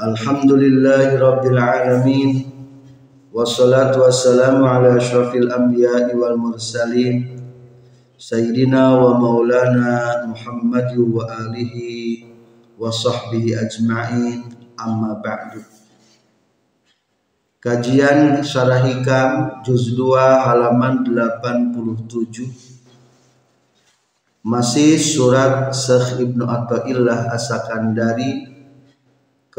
Alhamdulillahi rabbil alamin. Wassalatu wassalamu ala asyrafil anbiya'i wal mursalin. Sayyidina wa maulana Muhammad wa alihi wa sahbihi ajma'in. Amma ba'du. Kajian Syarah Hikam juz 2 halaman 87 masih surat Syekh Ibnu Athaillah Asakandari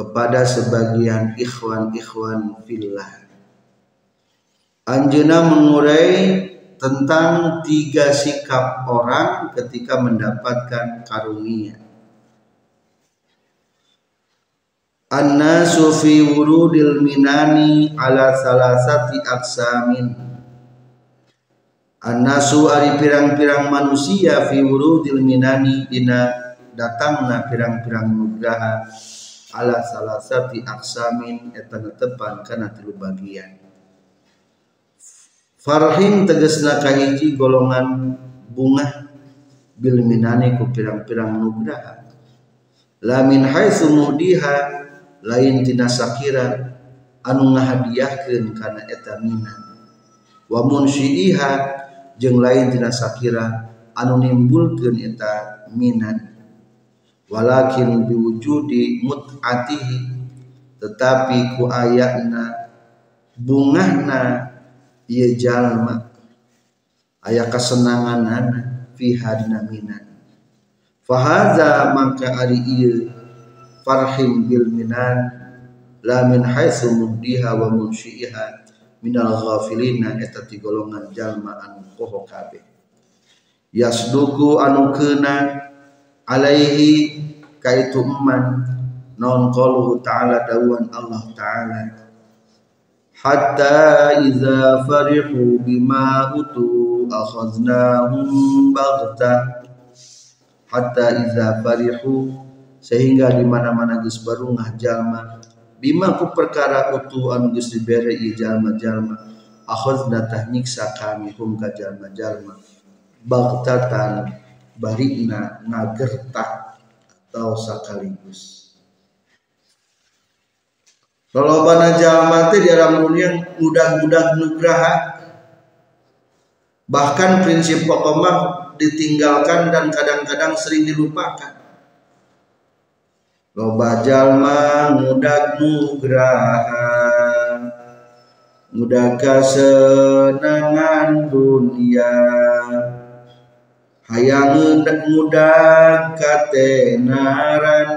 kepada sebagian ikhwan-ikhwan fillah. Anjena mengurai tentang tiga sikap orang ketika mendapatkan karunia. An-nasu fi wurudil minani ala salasati aksamin Anasu ari pirang-pirang manusia fi wurudil minani dina datangna pirang-pirang nugraha ala salasati aksamin eta tepan kana tilu bagian. Farhim tegesna kahiji golongan bunga bil minani ku pirang-pirang nugraha. Lamin haitsu mudiha lain tina sakira anu ngahadiahkeun kana eta minan. Wa munsyiiha jeung lain tina sakira anu nimbulkeun eta minat walakin biwujudi mut'atihi. Tetapi ku ayatna bungahna ieu jalma. Aya kasenanganana fi hadna minat fahaza maka ari ieu farhim bil minan. La min haitsu muhdiha wa munsyiha minal ghafilina eta ti golongan jalma anu poho kabeh. Yasduku anu keuna alaihi kaitu eman non qaluhu ta'ala dawan Allah ta'ala. Hatta iza farihu bima utu akhaznahum baghta. Hatta iza farihu sehingga di mana-mana geus barungah jalma. Bima ku perkara utuh anu geus dibere ieu jalma-jalma. Akhadna tah nyiksa kami hum ka jalma-jalma. Bagtatan barina ngagertak atau sakaligus Lolobana jalma teh di alam dunia mudah-mudah nugraha. Bahkan prinsip pokok ditinggalkan dan kadang-kadang sering dilupakan. Loba jalma mudak nugrahan mudah kesenangan dunia hayang mudah katenaran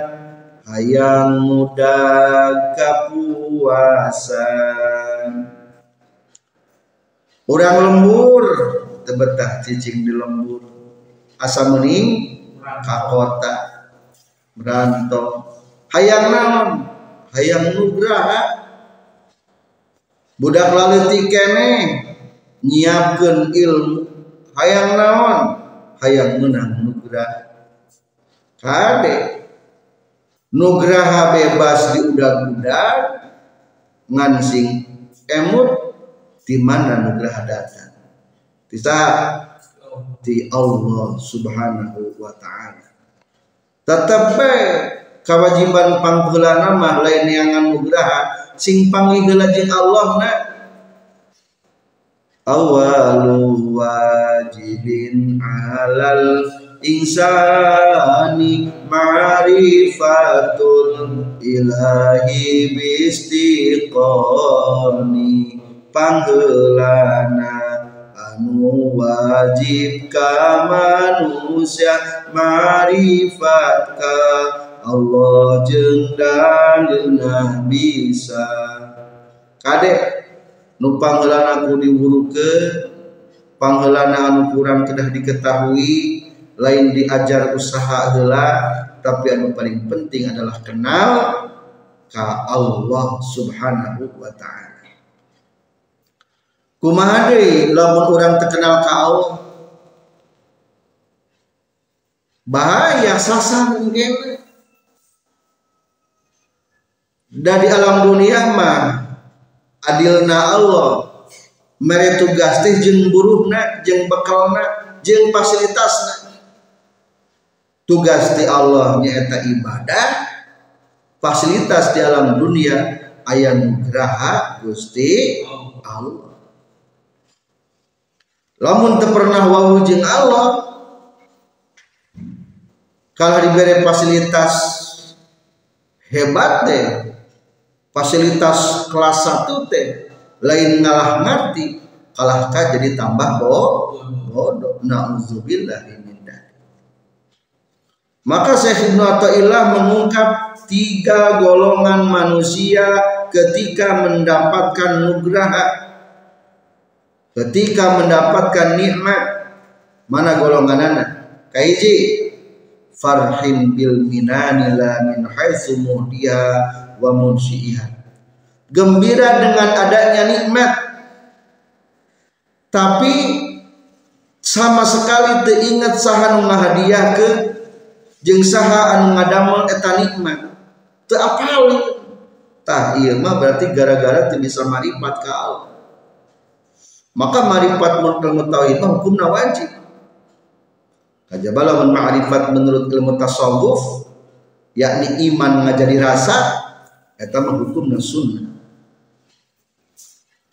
hayang mudah kapuasan. Orang lembur tebetah cicing di lembur. Asa mening kakota berantong hayang naon? Hayang nugraha. Budak laleutik kene nyiapkeun ilmu. Hayang naon hayang menang nugraha. Kade. Nugraha bebas di udag-udag ngansing emut di mana nugraha datang? Bisa di Allah subhanahu wa ta'ala. Tetap kewajiban pangheulana mah lain yang nugraha sing jeung Allah na. Awalu wajibin alal insani ma'rifatul ilahi bistiqani. Pangheulana anu wajib ka manusia marifat ka Allah jeung dalilna bisa. Kadek nu pangheulana ku diwurukeun pangheulana anu kurang kedah diketahui lain diajar usaha heula tapi anu paling penting adalah kenal ka Allah Subhanahu wa taala. Kumaha deui? Lamun urang terkenal ka Allah. Bahaya sasar mungkin dari alam dunia mah adilna Allah mere tugas teh jeung buruhna jeung bekalna jeung fasilitasna. Tugas di Allah nyaeta ibadah fasilitas di alam dunia ayat nugraha Gusti Allah. Lamun teu pernah wau jeung Allah kalau diberi fasilitas hebat deh fasilitas kelas satu teh lain ngalah ngerti kalah kah jadi tambah bodoh. na'udzubillah maka Syekh Ibnu Athaillah mengungkap tiga golongan manusia ketika mendapatkan nugraha ketika mendapatkan nikmat. Mana golongan anak kaiji farhin bil minani la min haitsu muhdiha wa munsiha gembira dengan adanya nikmat. Tapi sama sekali teringat saha nu ke jeung saha anu ngadamel eta nikmat. Teu apal. Tah ieu mah berarti gara-gara teu bisa marifat ka Allah. Maka marifat ilmu tauhid mah hukumna wajib. Kajabala man ma'rifat menurut ilmu tasawuf yakni iman ngajadi rasa eta mah hukum sunnah.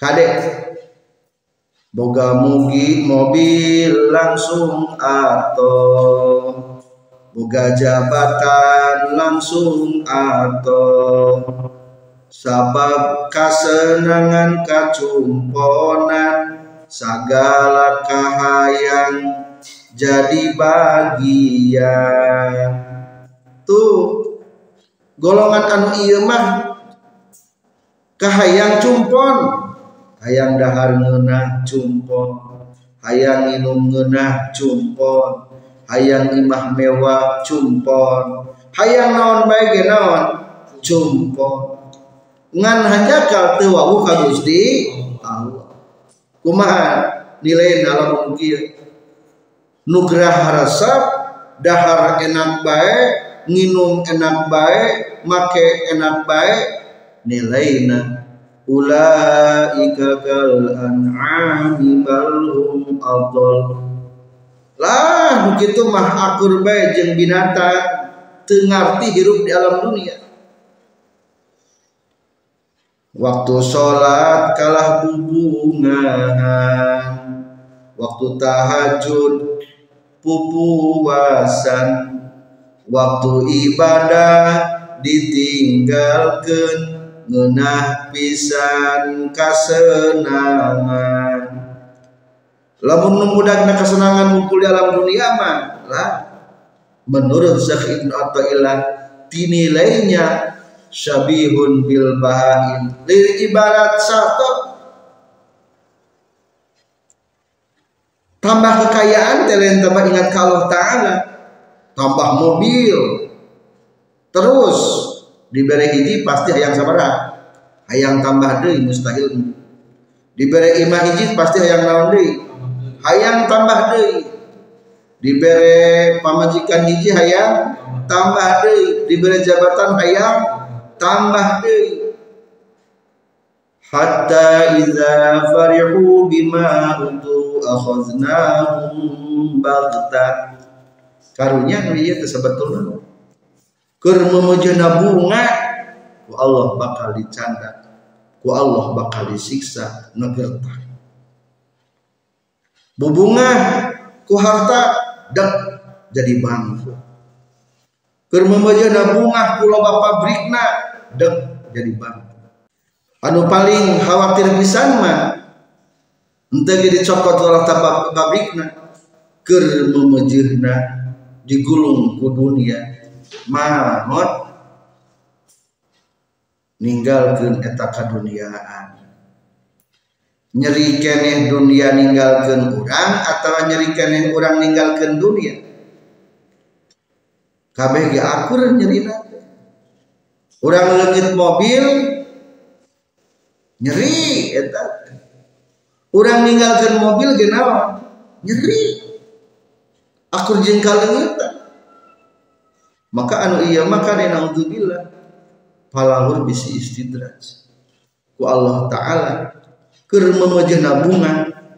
Kadek boga mugi mobil langsung atau boga jabatan langsung atau sabab kasenangan kacumponan sagala kahayang jadi bagian. Tuh golongan anu iya mah kahayang cumpon hayang dahar ngeunah cumpon. Hayang minum ngeunah cumpon. Hayang imah mewah cumpon. Hayang naon bae ge naon? Cumpon. Ngan hanjakal teu wawuh ka Gusti Allah. Kumaha? Nilai dalam kieu nugrah resep dahar enak baik nginum enak baik make enak baik nilainya ulaika kal an'ami bal hum lah begitu mah akur bae jeung binatang teu ngarti hirup di alam dunia. Waktu sholat kalah hubungan waktu tahajud pupuasan waktu ibadah ditinggalkan ngenah pisan kasenangan. Lamun memudahkan kesenangan mukul dalam dunia mah lah. Menurut Syekh Ibnu Athaillah dinilainya syabihun bil bahain. Ibarat satu. Tambah kekayaan telen tambah ingat ke Allah Ta'ala. Tambah mobil. Terus diberi hiji pasti hayang sabara hayang tambah deh mustahil. Diberi imah hiji pasti hayang naon deh hayang tambah deh diberi pamajikan hiji hayang tambah deh diberi jabatan hayang tambah deh hatta iza farihu bima utu akhaznahum bagta. Karunya teh sebetulna keur memujana bunga ku Allah bakal dicanda ku Allah bakal disiksa ngegertah bubunga ku harta dan jadi bangku. Keur memujana bunga ku loba pabrikna dek jadi bangku. Anu paling khawatir pisan mah entah jadi cokot walau tabak babikna ker digulung ku dunia mahot ninggalkan eta kaduniaan. Nyeri keneh dunia ninggalkan orang atau nyeri keneh orang ninggalkan dunia? Kabeh ge akur nyerina. Urang leungit mobil nyeri eta. Urang ninggalkeun mobil ge naon? Nyeri. Akur jeung kaleungitan maka anu iya maka naudzubillah. Palahur bisi istidraj. Ku Allah taala keur memejana bunga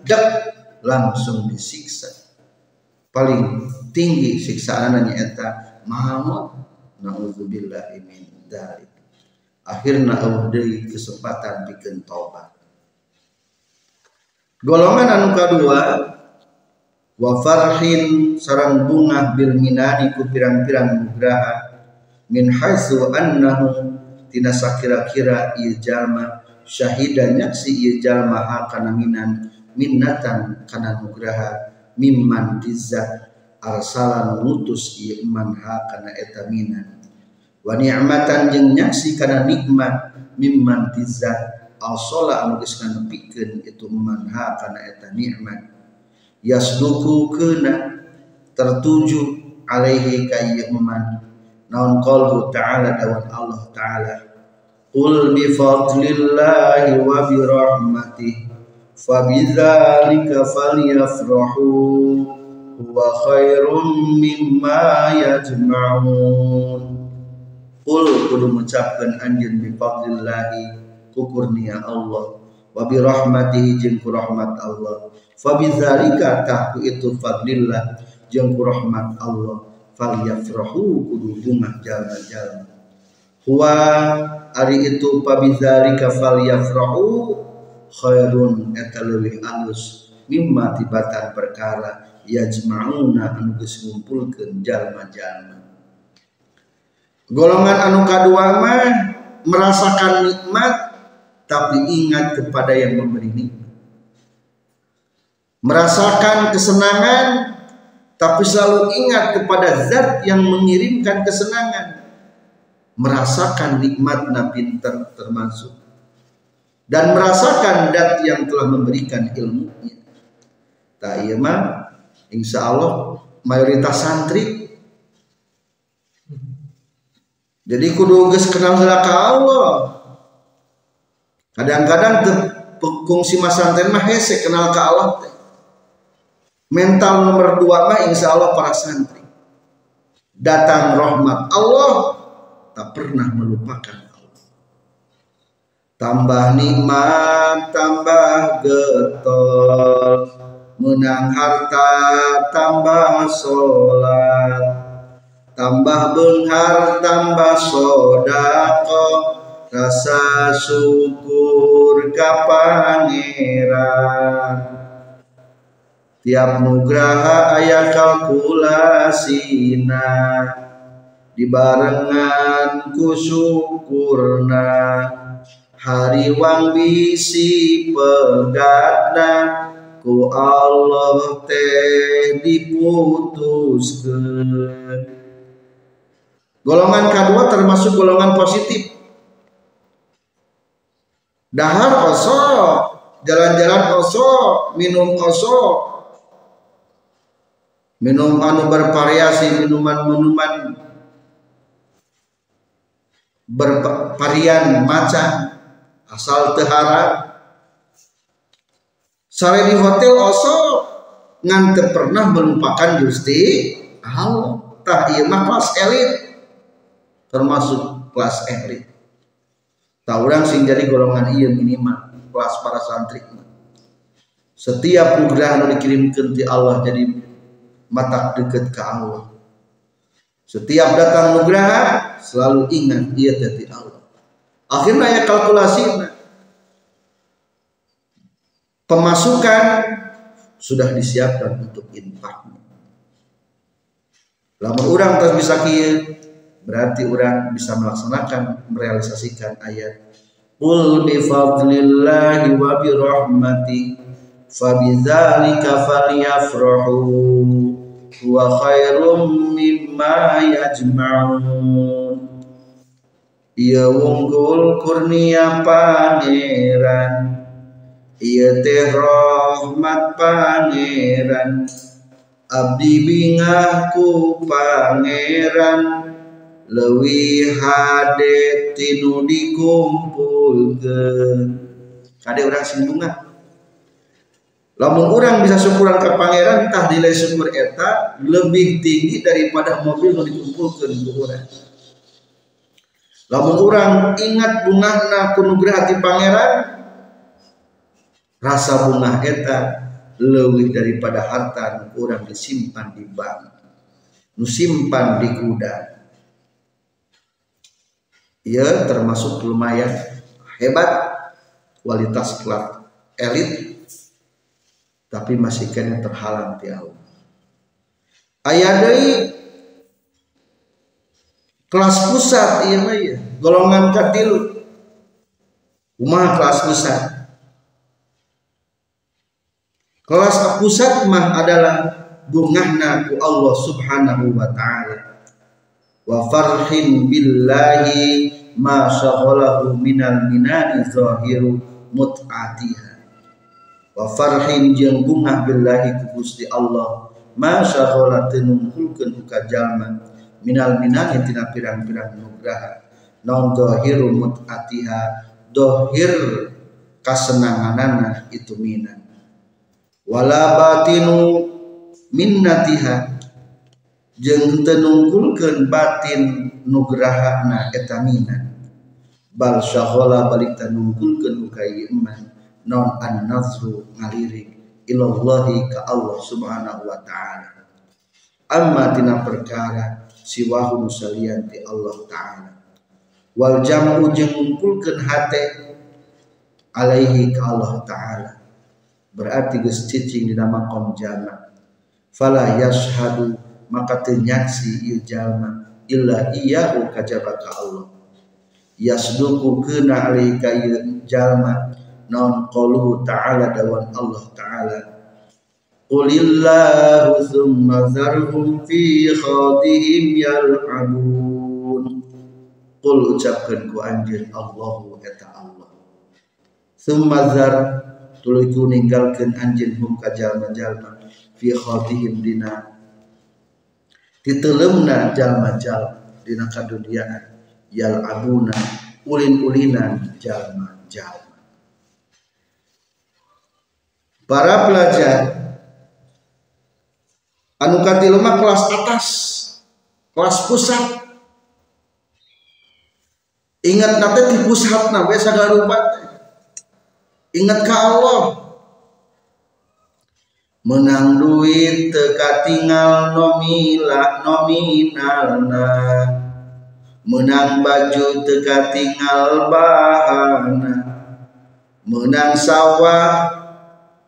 dak langsung disiksa. Paling tinggi siksaan eta maut naudzubillah min dzalik akhirna Allah deui kesempatan bikin tobat golongan anu kedua wa farhin sarang bunga bil minani ku pirang-pirang nugraha min haitsu annahu tina sakira-kira ieu jalma syahidan nyaksi ieu jalma kana minan minnatan kana nugraha mimman tizat arsalan ngutus ieu man ha kana eta minan wa ni'matan jeung nyaksi kana nikmat mimman tizat al-sola anu geus itu man ha kana eta nikmat yasduku kena tertuju alaihi kayyiman man naon qalbu ta'ala dawan Allah ta'ala. Qul bi fadlillahi wa bi rahmatihi fabidzalika falyafrahu huwa khairum mimma yajma'un. Qul kudu mengucapkan anjeun bi fadlillahi kukurnia Allah. Wa bi rahmatihi ku rahmat Allah fa bidzalika tahku itu fadlillah jeung ku rahmat Allah falyafrahu kudu bunga jalan-jalan huwa ari itu fa bidzalika falyafrahu khairun eta alus mimma tibatan perkara yajma'una anu geus ngumpulkeun jalma-jalma golongan anu kadua mah merasakan nikmat tapi ingat kepada yang memberi nikmat. Merasakan kesenangan, tapi selalu ingat kepada zat yang mengirimkan kesenangan. Merasakan nikmat nabi termasuk. Dan merasakan zat yang telah memberikan ilmunya. Tak iya insya Allah mayoritas santri jadi kudu kenal heula Allah kadang-kadang kungsi masanten mah hese kenal ke Allah teh mental nomor dua mah insya Allah para santri. Datang rahmat Allah tak pernah melupakan Allah. Tambah nikmat tambah getol. Menang harta tambah sholat. Tambah benghar tambah sodako. Rasa syukur pangeran tiap nugraha aya kalkulasina dibarengan ku syukurna. Hariwang bisi pegatna ku Allah teh diputuskan. Golongan kedua termasuk golongan positif. Dahar osok jalan-jalan osok minum osok minum anu bervariasi minuman-minuman bervarian macam asal tehara sare di hotel osok ngan pernah melupakan Gusti Allah. Tah ieu kelas elit termasuk kelas elit orang sing jadi golongan iya minimal kelas para santri. Setiap nugrah yang dikirimkan di Allah jadi mata dekat ke Allah. Setiap datang nugrah selalu ingat dia dari Allah. Akhirnya ya kalkulasi pemasukan sudah disiapkan untuk infak. Lama orang terus bisa kia berarti orang bisa melaksanakan merealisasikan ayat. Qul bi fadlillahi wa bi rahmati fabidzalika falyafrahu huwa khairum mimma yajma'un. Ia wunggul kurnia pangeran Ia teh rahmat pangeran abdi bingahku pangeran. Lewi hade tinu dikumpulkeun. Kade urang sing bunga lamun orang bisa syukuran ke pangeran tah nilai syukur eta lebih tinggi daripada mobil yang dikumpulkan ke orang lamun orang ingat bungahna kunugerah hati pangeran rasa bunga eta lebih daripada harta orang disimpan di bank nusimpan di kuda. Ya termasuk lumayan hebat kualitas plat elit tapi masih kena terhalang ti Allah aya deui kelas pusat ieu mah ya golongan katilu kumaha kelas pusat. Kelas pusat mah adalah bungahna ku Allah subhanahu wa ta'ala. Wa farhin billahi ma syaghalahu minal minani zahiru mut'atiha wa farhin jeung bunga billahi ku Gusti Allah. Ma syaghala tenungkulkeun ka jalma minal minani tina pirang-pirang nugraha. Non dohiru mutatiha dohir kasenanganana itu minan. Wala batinu minnatiha jeung tenungkulkeun batin nugrahana eta minan. Bal syaghala balik tenungkulkeun ka iman non an nazru ngalirik ilallahi ka Allah subhanahu wa ta'ala. Amma tina perkara siwahu salian ti Allah ta'ala. Wal jam'u jeung ngumpulkeun hate alaihi ka Allah ta'ala. Berarti geus cicing dina maqam jama fala yashhadu maka teu nyaksi ieu jalma illa iyyahu kajaba ka Allah. Yasduku keuna alaihi ka jalma non qaluhu ta'ala dawan Allah ta'ala. Qulillahu thumma zarhum fi khadihim yal'abun. Qul ucapkan ku anjir Allahu eta Allah. Thumma zar tuluy ku ninggalkeun anjeun hum ka jalma-jalma fi khadihim dina. Titelemna jalma-jalma dina kaduniaan yal'abuna ulin-ulinan jalma-jalma para pelajar. Anu katilu mah kelas atas kelas pusat. Ingat nate di pusat na we sagarupa ingat ka Allah. Menang duit teka tinggal nomila nominalna. Menang baju teka tinggal bahana. Menang sawah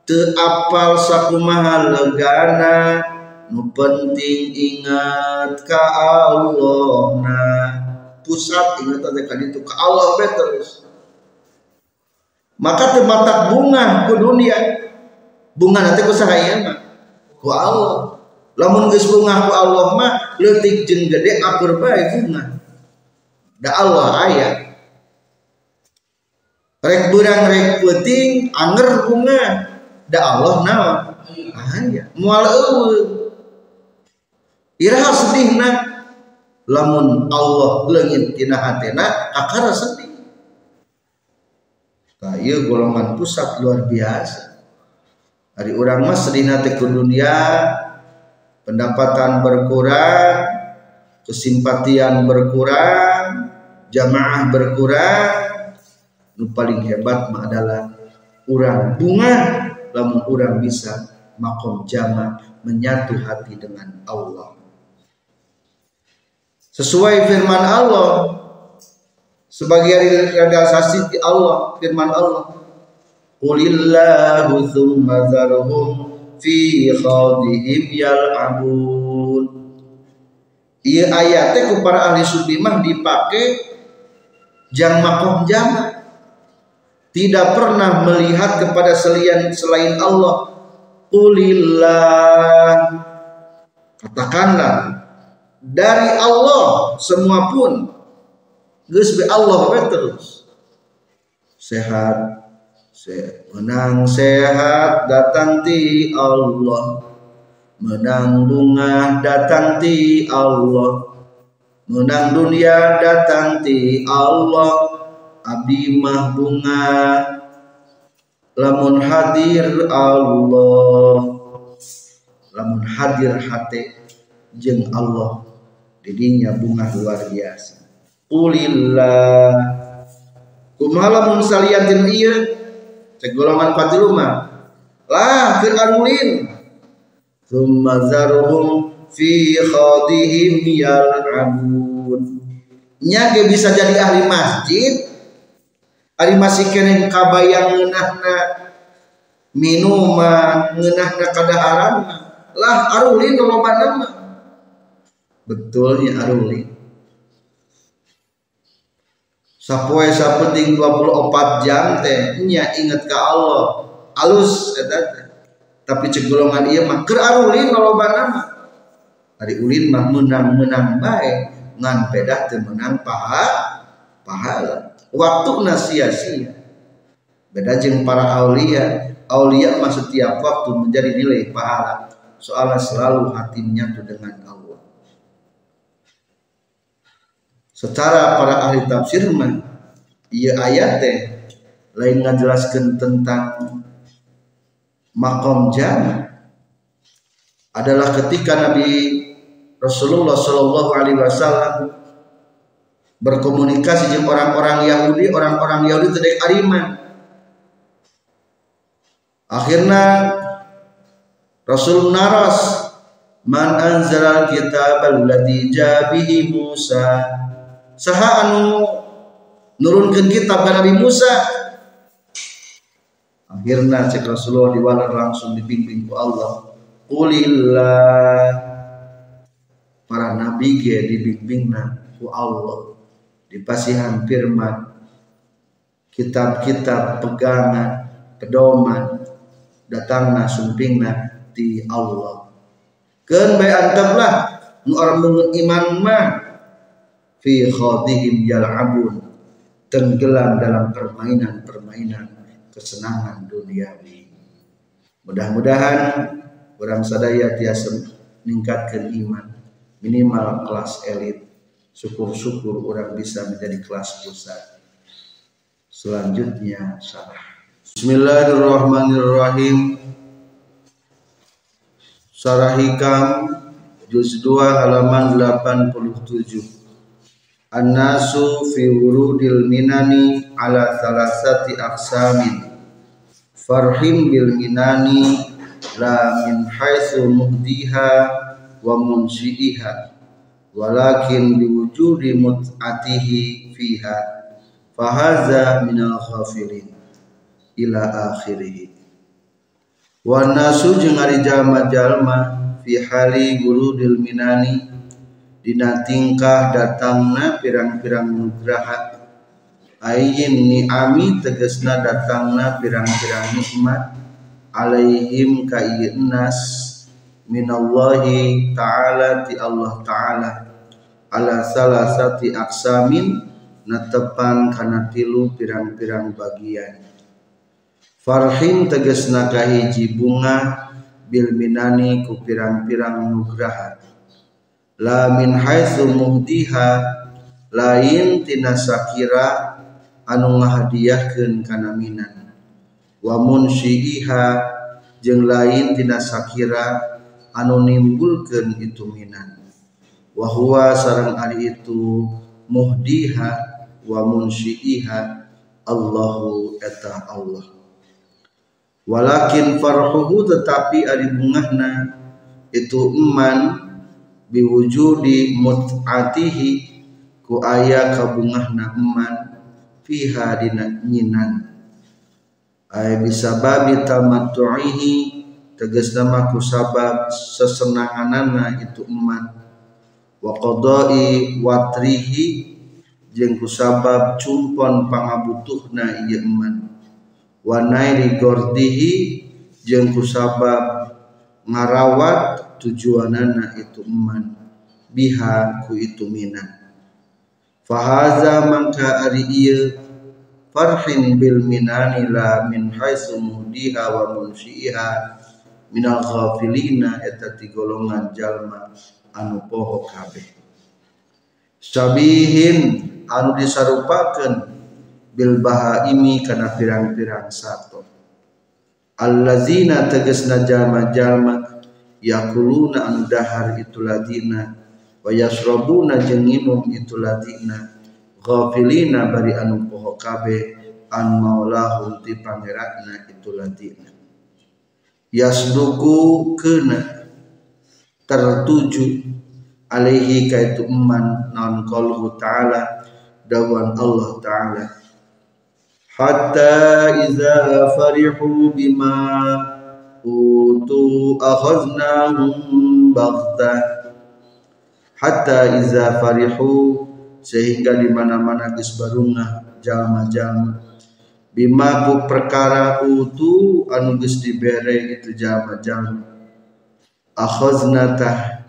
te apal sakumaha legana nu penting ingat ka Allah na pusat ingat ada kan itu ka Allah be terus. Maka tematak bunga ku dunia. Bunga nanti ku sahaya mah? Ku Allah. Lamun geus bunga ku Allah mah leutik jeung gede akur bae bunga. Da Allah aya. Rek burang rek penting anger bunga da Allah naon aya moal eueuh iraha sedihna lamun Allah leungit tina hatena akara sedih. Nah, iya golongan pusat luar biasa. Hari orang mas sedih nanti ke dunia, pendapatan berkurang, kesimpatian berkurang, jamaah berkurang. Nu paling hebat mah adalah orang bunga lamun orang bisa makom jama menyatu hati dengan Allah. Sesuai firman Allah sebagai realisasi di Allah firman Allah Qulillahu thumma zarhum fi khadihim yal'abun. Iya ayatnya ku para ahli sufi mah jang makom jama tidak pernah melihat kepada selain selain Allah. Qulillah. Katakanlah dari Allah semua pun geus Allah terus? Sehat se menang sehat datang ti Allah. Menang bunga datang ti Allah. Menang dunia datang ti Allah abdi mah bunga. Lamun hadir Allah. Lamun hadir hati jeng Allah. Didinya bunga luar biasa. Ulillah kumaha mun saliantin ieu? Cek golongan patiluma lah keur anulin thumma zaruhum fi khadihim yal'abun nya ge bisa jadi ahli masjid ari masih kene kabayang ngeunahna minuman ngeunahna kadaharan. Lah arulin lolobana mah betulnya arulin sapoe sapenting 24 jam teh nya inget ke Allah. Alus eta tapi cek golongan ieu mah keur arulin lolobana mah Ari ulin mah menang-menang baik ngan pedah teu menang paha pahala. Waktu sia-sia. Beda jeung para aulia, aulia mah setiap waktu menjadi nilai pahala. Soalnya selalu hati menyatu dengan Allah. Secara para ahli tafsir mah ieu ayat teh lain ngajelaskeun tentang makom jannah adalah ketika Nabi Rasulullah Shallallahu Alaihi Wasallam berkomunikasi dengan orang-orang Yahudi, orang-orang Yahudi tidak ariman. Akhirnya Rasul naras man anzal kitab alladhi jabihi Musa? Saha anu nurunkan kitab ke Nabi Musa? Akhirnya cek Rasulullah diwalar langsung dibimbing ku Allah. Qulillah. Para nabi ge dibimbingna ku Allah dipasihan firman kitab-kitab pegangan pedoman datangna sumpingna di Allah. Keun bae anteplah nu orang iman mah. Fi khadihim yal'abun tenggelam dalam permainan-permainan kesenangan duniawi. Mudah-mudahan orang sadaya tiasa meningkatkan iman. Minimal kelas elit syukur-syukur orang bisa menjadi kelas pusat selanjutnya syarah Bismillahirrahmanirrahim. Syarah Hikam juz 2 halaman 87 An-nasu fi wurudil minani ala thalathati aqsamin. Farhim bil minani la min haitsu muhdiha wa munsyi'iha walakin biwujudi mut'atihi fiha fahaza minal ghafilin ila akhirih wa nasu jeung ari jalma-jalma fi hali gurudil minani dina tingkah datangna pirang-pirang nugraha. Ayyin ni'ami tegesna datangna pirang-pirang nikmat alaihim ka nas minallahi ta'ala ti Allah ta'ala ala salasati aksamin natepan kana tilu pirang-pirang bagian. Farhin tegesna kahiji bunga bil minani ku pirang-pirang nugraha. La min haitsu muhdiha lain tina sakira anu ngahadiahkeun kana minan. Wa munsyiha jeung lain tina sakira anu nimbulkeun itu minan wa huwa sareng ari itu muhdiha wa munsyiha Allahu eta Allah. Walakin farhuhu tetapi ari bungahna itu eman biwujudi mut'atihi ku aya kabungahna eman fiha dina nyinan. Ay bisababi tamattu'ihi tegas nama ku sabab sesenanganana itu eman wa qadai watrihi jeung ku sabab cumpon pangabutuhna ieu eman. Wa nairi gordihi jeung ku sabab ngarawat tujuanana itu eman. Biha ku itu minan fahaza mangka ari ieu farhin bil minani la min haitsu mudiha wa munsyiha minal ghafilina eta ti golongan jalma anu poho kabeh sabihin anu disarupakeun bil bahaimi kana pirang-pirang sato allazina tegasna jalma-jalma yakuluna anu dahar itu ladina wa yasrabuna jeung itu ladina. Ghafilina bari anu poho kabeh an maulahum ti pangeranna itu ladina. Yasduku kena tertuju alaihi kaitu eman non qalhu ta'ala dawan Allah ta'ala. Hatta iza farihu bima utu akhadnahum baghtah hatta iza farihu sehingga di mana-mana geus barungah jalma-jalma bima ku perkara utu anu geus dibere itu jalma-jalma akhaznatah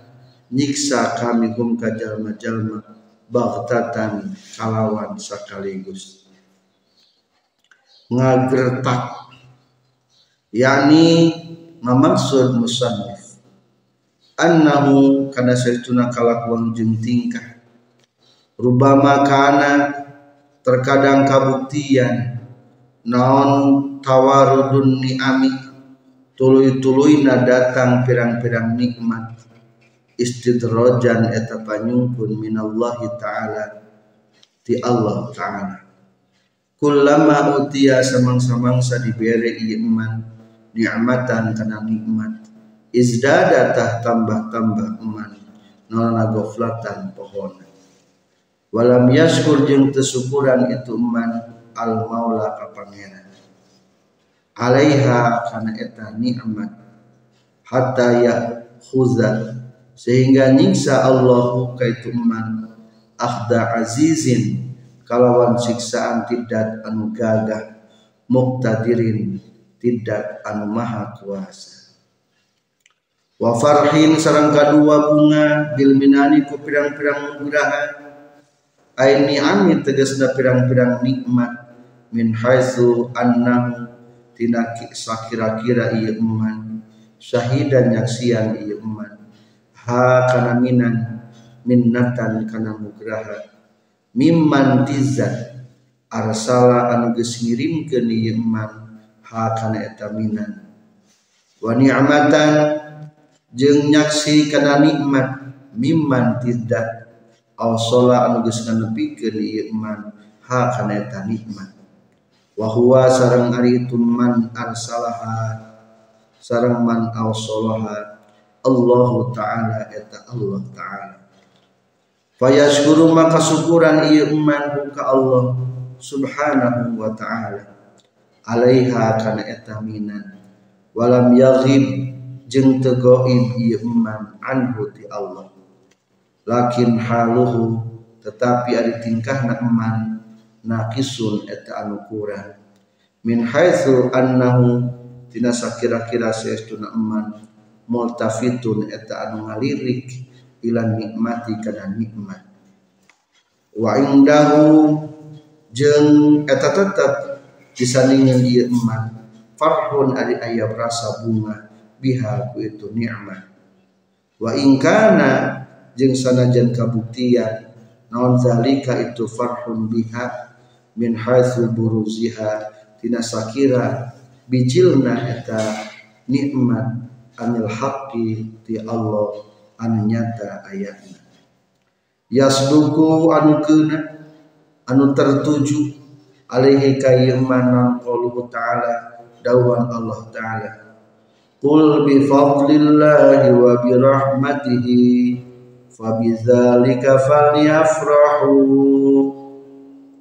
nyiksa kami hum ka jalma-jalma baghtatan kalawan sakaligus ngagertak. Yakni mamaksud musannif. Annahu kana saituna kalakuan jeung tingkah. Rubama kana terkadang kabuktian. Naon tawarudun ni'ami tuluy-tuluyna datang pirang-pirang nikmat. Istidrojan eta panyungkun minallahi ta'ala ti Allah ta'ala. Kullama utia samang-samangsa dibere ieu iman ni'matan kana nikmat. Izdada tah tambah-tambah eman nolana goflatan pohon. Walam yaskur jeung tesyukuran itu eman al maula ka alaiha kana eta nikmat. Hatta ya khuza sehingga nyiksa Allah kaitu eman akhda azizin. Kalawan siksaan tidak anu gagah. Muktadirin tidak anu maha kuasa. Wa farhin sarang kadua bunga bil minani ku pirang-pirang nugraha aini ami tegasna pirang-pirang nikmat. Min haitsu annam tina sakira-kira ieu eman syahidan nyaksian ieu eman ha kana minan minnatan kana nugraha. Mimman tizat arsala anu geus ngirimkeun ieu eman ha kana eta minan. Wa ni'matan jeung nyaksi kana nikmat. Mimman tidak awsola anu geus nganepikeun ieu iman ha kana eta nikmat wa huwa sareng ari itu man arsalaha sareng man awsolaha Allah taala eta Allah taala. Fayashkuru maka syukuran ieu iman ka Allah subhanahu wa taala. Alaiha kana eta minan. Walam yaghib jeung tegoib ieu iman anhu ti Allah. Lakin haluhu tetapi ari tingkahna iman naqisun eta anu kurang. Min haitsu annahu tina sakira-kira saestuna iman multafitun eta anu ngalirik ila nikmati kana nikmat. Wa indahu jeung eta tetep disandingan ieu iman farhun ari aya rasa bunga biha ku itu nikmat. Wa ingkana jeung sanajan kabuktian naon zalika itu farhun biha min haitsu buruziha tina sakira bijilna eta nikmat anil haqqi ti Allah anu nyata ayatna yasduku anu keuna anu tertuju alaihi kayyaman qauluhu ta'ala dawan Allah ta'ala. Qul bi fadlillahi wa bi rahmatihi fabidzalika falyafrahu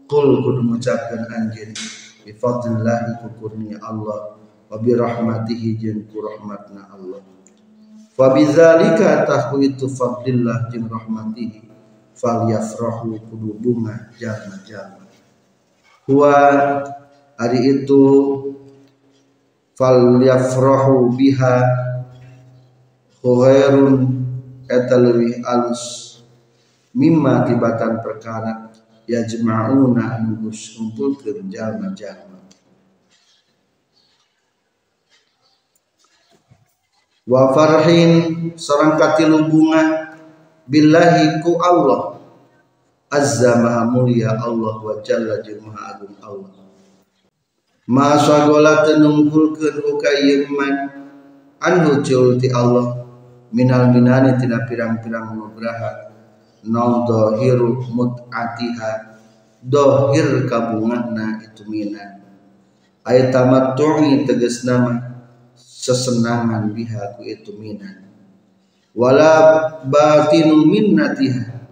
Qul kudu mengucapkan anjeun. Bi fadlillahi kurnia Allah. Wa bi rahmatihi jeung ku rahmatna Allah. Fabidzalika tahku itu fadlillah jeung rahmatihi. Falyafrahu kudu bunga jalma-jalma huwa hari itu fal yafrahu biha khairun eta leuwih alus. Mimma tibatan perkara yajma'una anu geus ngumpulkeun jalma-jalma wa farhin sarang katilu bunga billahi ku Allah. Azza maha mulia Allah wa jalla jeung maha agung Allah. Ma sagola tenunggulkeun uka iman anhu ti Allah minal minani tina pirang-pirang nugraha non dohiru mut'atiha. Dohir kabunganna itu minan ayat tamattu'i tegas nama. Sesenangan biha ku itu minan wala batinu minnatiha.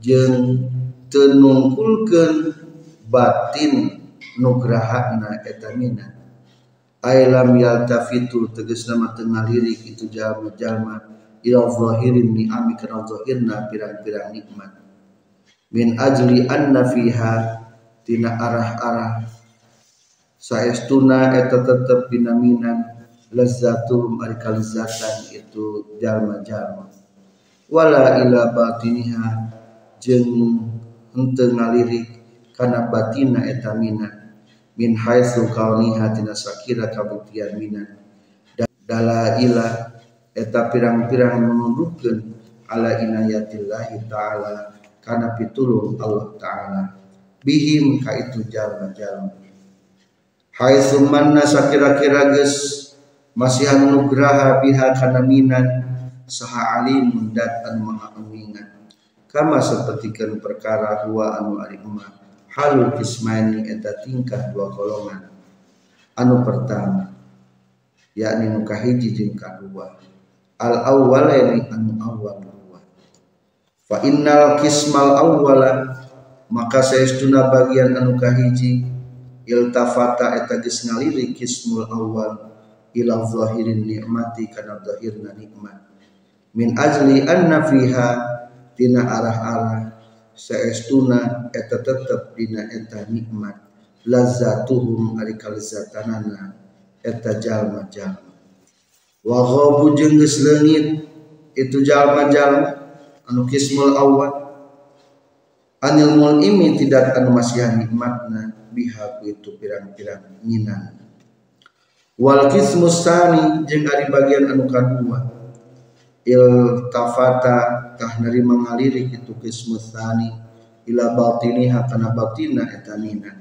Jeung tenungkulkeun batin nugrahana eta minan ailam yaltafitu tegas nama tengah lirik itu jalma-jalma ila zahirin ni'ami kana zahirna pirang-pirang nikmat. Min ajli anna fiha tina arah-arah. Saestuna eta tetep binaminan lazzatum ari kalizatan itu jalma-jalma. Wala ila batiniha jeung henteu ngalirik kana batina eta mina min haitsu kauniha tina sakira kabuktian mina dala ila eta pirang-pirang menunjukkeun ala inayatillahi taala kana pitulung Allah taala. Bihim ka itu jalma-jalma haitsu manna sakira-kira geus masih nugraha biha kana minan saha alimun dat anu maha amingan kama sapertikeun perkara huwa anu ari halul kismani eta tingkah dua golongan. Anu pertama yakni nu kahiji jeung kadua al awwalaini anu awal dua fa innal kismal awwala maka saestuna bagian anu kahiji iltafata eta geus ngaliri kismul awwal ila zahirin nikmati kana zahirna nikmat. Min ajli anna fiha tina arah-arah saestuna eta tetep dina eta nikmat. Lazatuhum ari kalezatanana eta jalma-jalma wa ghabu jeung geus leungit. Itu jalma-jalma anu kismul awal. Anil mulimi tidak anu masihan nikmatna biha itu pirang-pirang minan wal kismus sani jeung ari bagian anu kadua. Il tafata tah nerima ngalirik itu kismus sani. Ila batiniha kana batina eta mina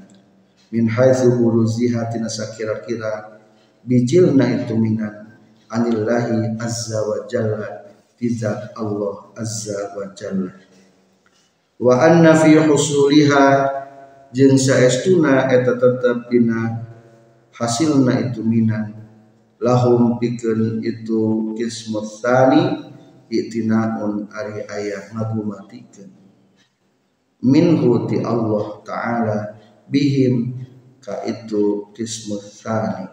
min haitsu buruziha tina sakira-kira. Bijilna itu minan anillahi azza wa jalla tizat Allah azza wa jalla. Wa anna fi husuliha jeung saestuna eta tetep dina hasilna itu minan. Lahum pikeun itu kismus tani itinaun ari ayah ngagumatikeun minhu ti Allah taala bihim ka itu kismus tani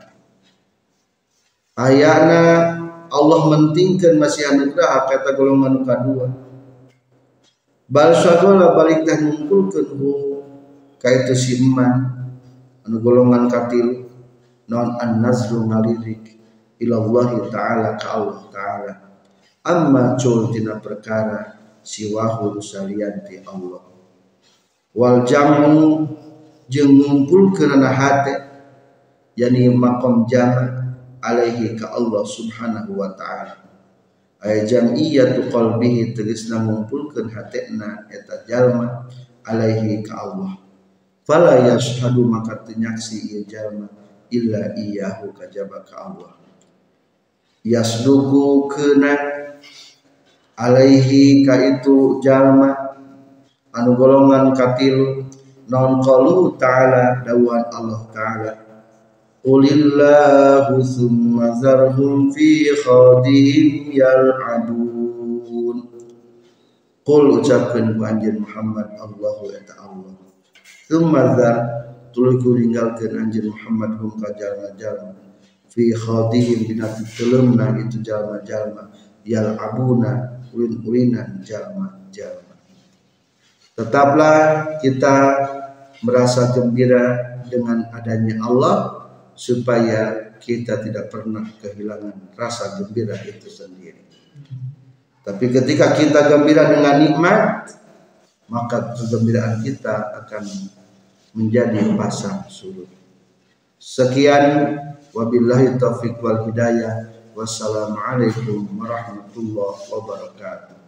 ayana Allah mentingkan masih anugerah kata golongan kedua bal syagola balik dah ngumpulkeun hu ka itu si eman anu golongan katil non an nazru ngalirik ilallahi ta'ala ka Allah ta'ala. Amma cul tina perkara siwahu salianti Allah. Wal jamu jeung ngumpul kana hate yani makom jama alaihi ka Allah subhanahu wa ta'ala. Ay jam'iyatu qalbihi tegasna ngumpulkeun hatena eta jalma alaihi ka Allah. Fala yashhadu maka tenyaksi ieu jalma illa iyahu kajaba ka Allah. Yasduku kena alaihi ka itu jalma anu golongan katil non qalu ta'ala dawan Allah ta'ala Qulillahu thumma zarhum fi khadihim yal'abun. Qul ucapkan ku anjir Muhammad Allahu ya Allah. Thumma zar tuluy ninggalkeun anjeun Muhammad hum ka jalma-jalma. Fi khadihim dina piteuleumbna itu jalma-jalma. Yal abuna ulin-ulinan jalma-jalma. Tetaplah kita merasa gembira dengan adanya Allah supaya kita tidak pernah kehilangan rasa gembira itu sendiri tapi ketika kita gembira dengan nikmat maka kegembiraan kita akan menjadi pasang surut. Sekian wabillahi taufik wal hidayah. Wassalamualaikum warahmatullahi wabarakatuh.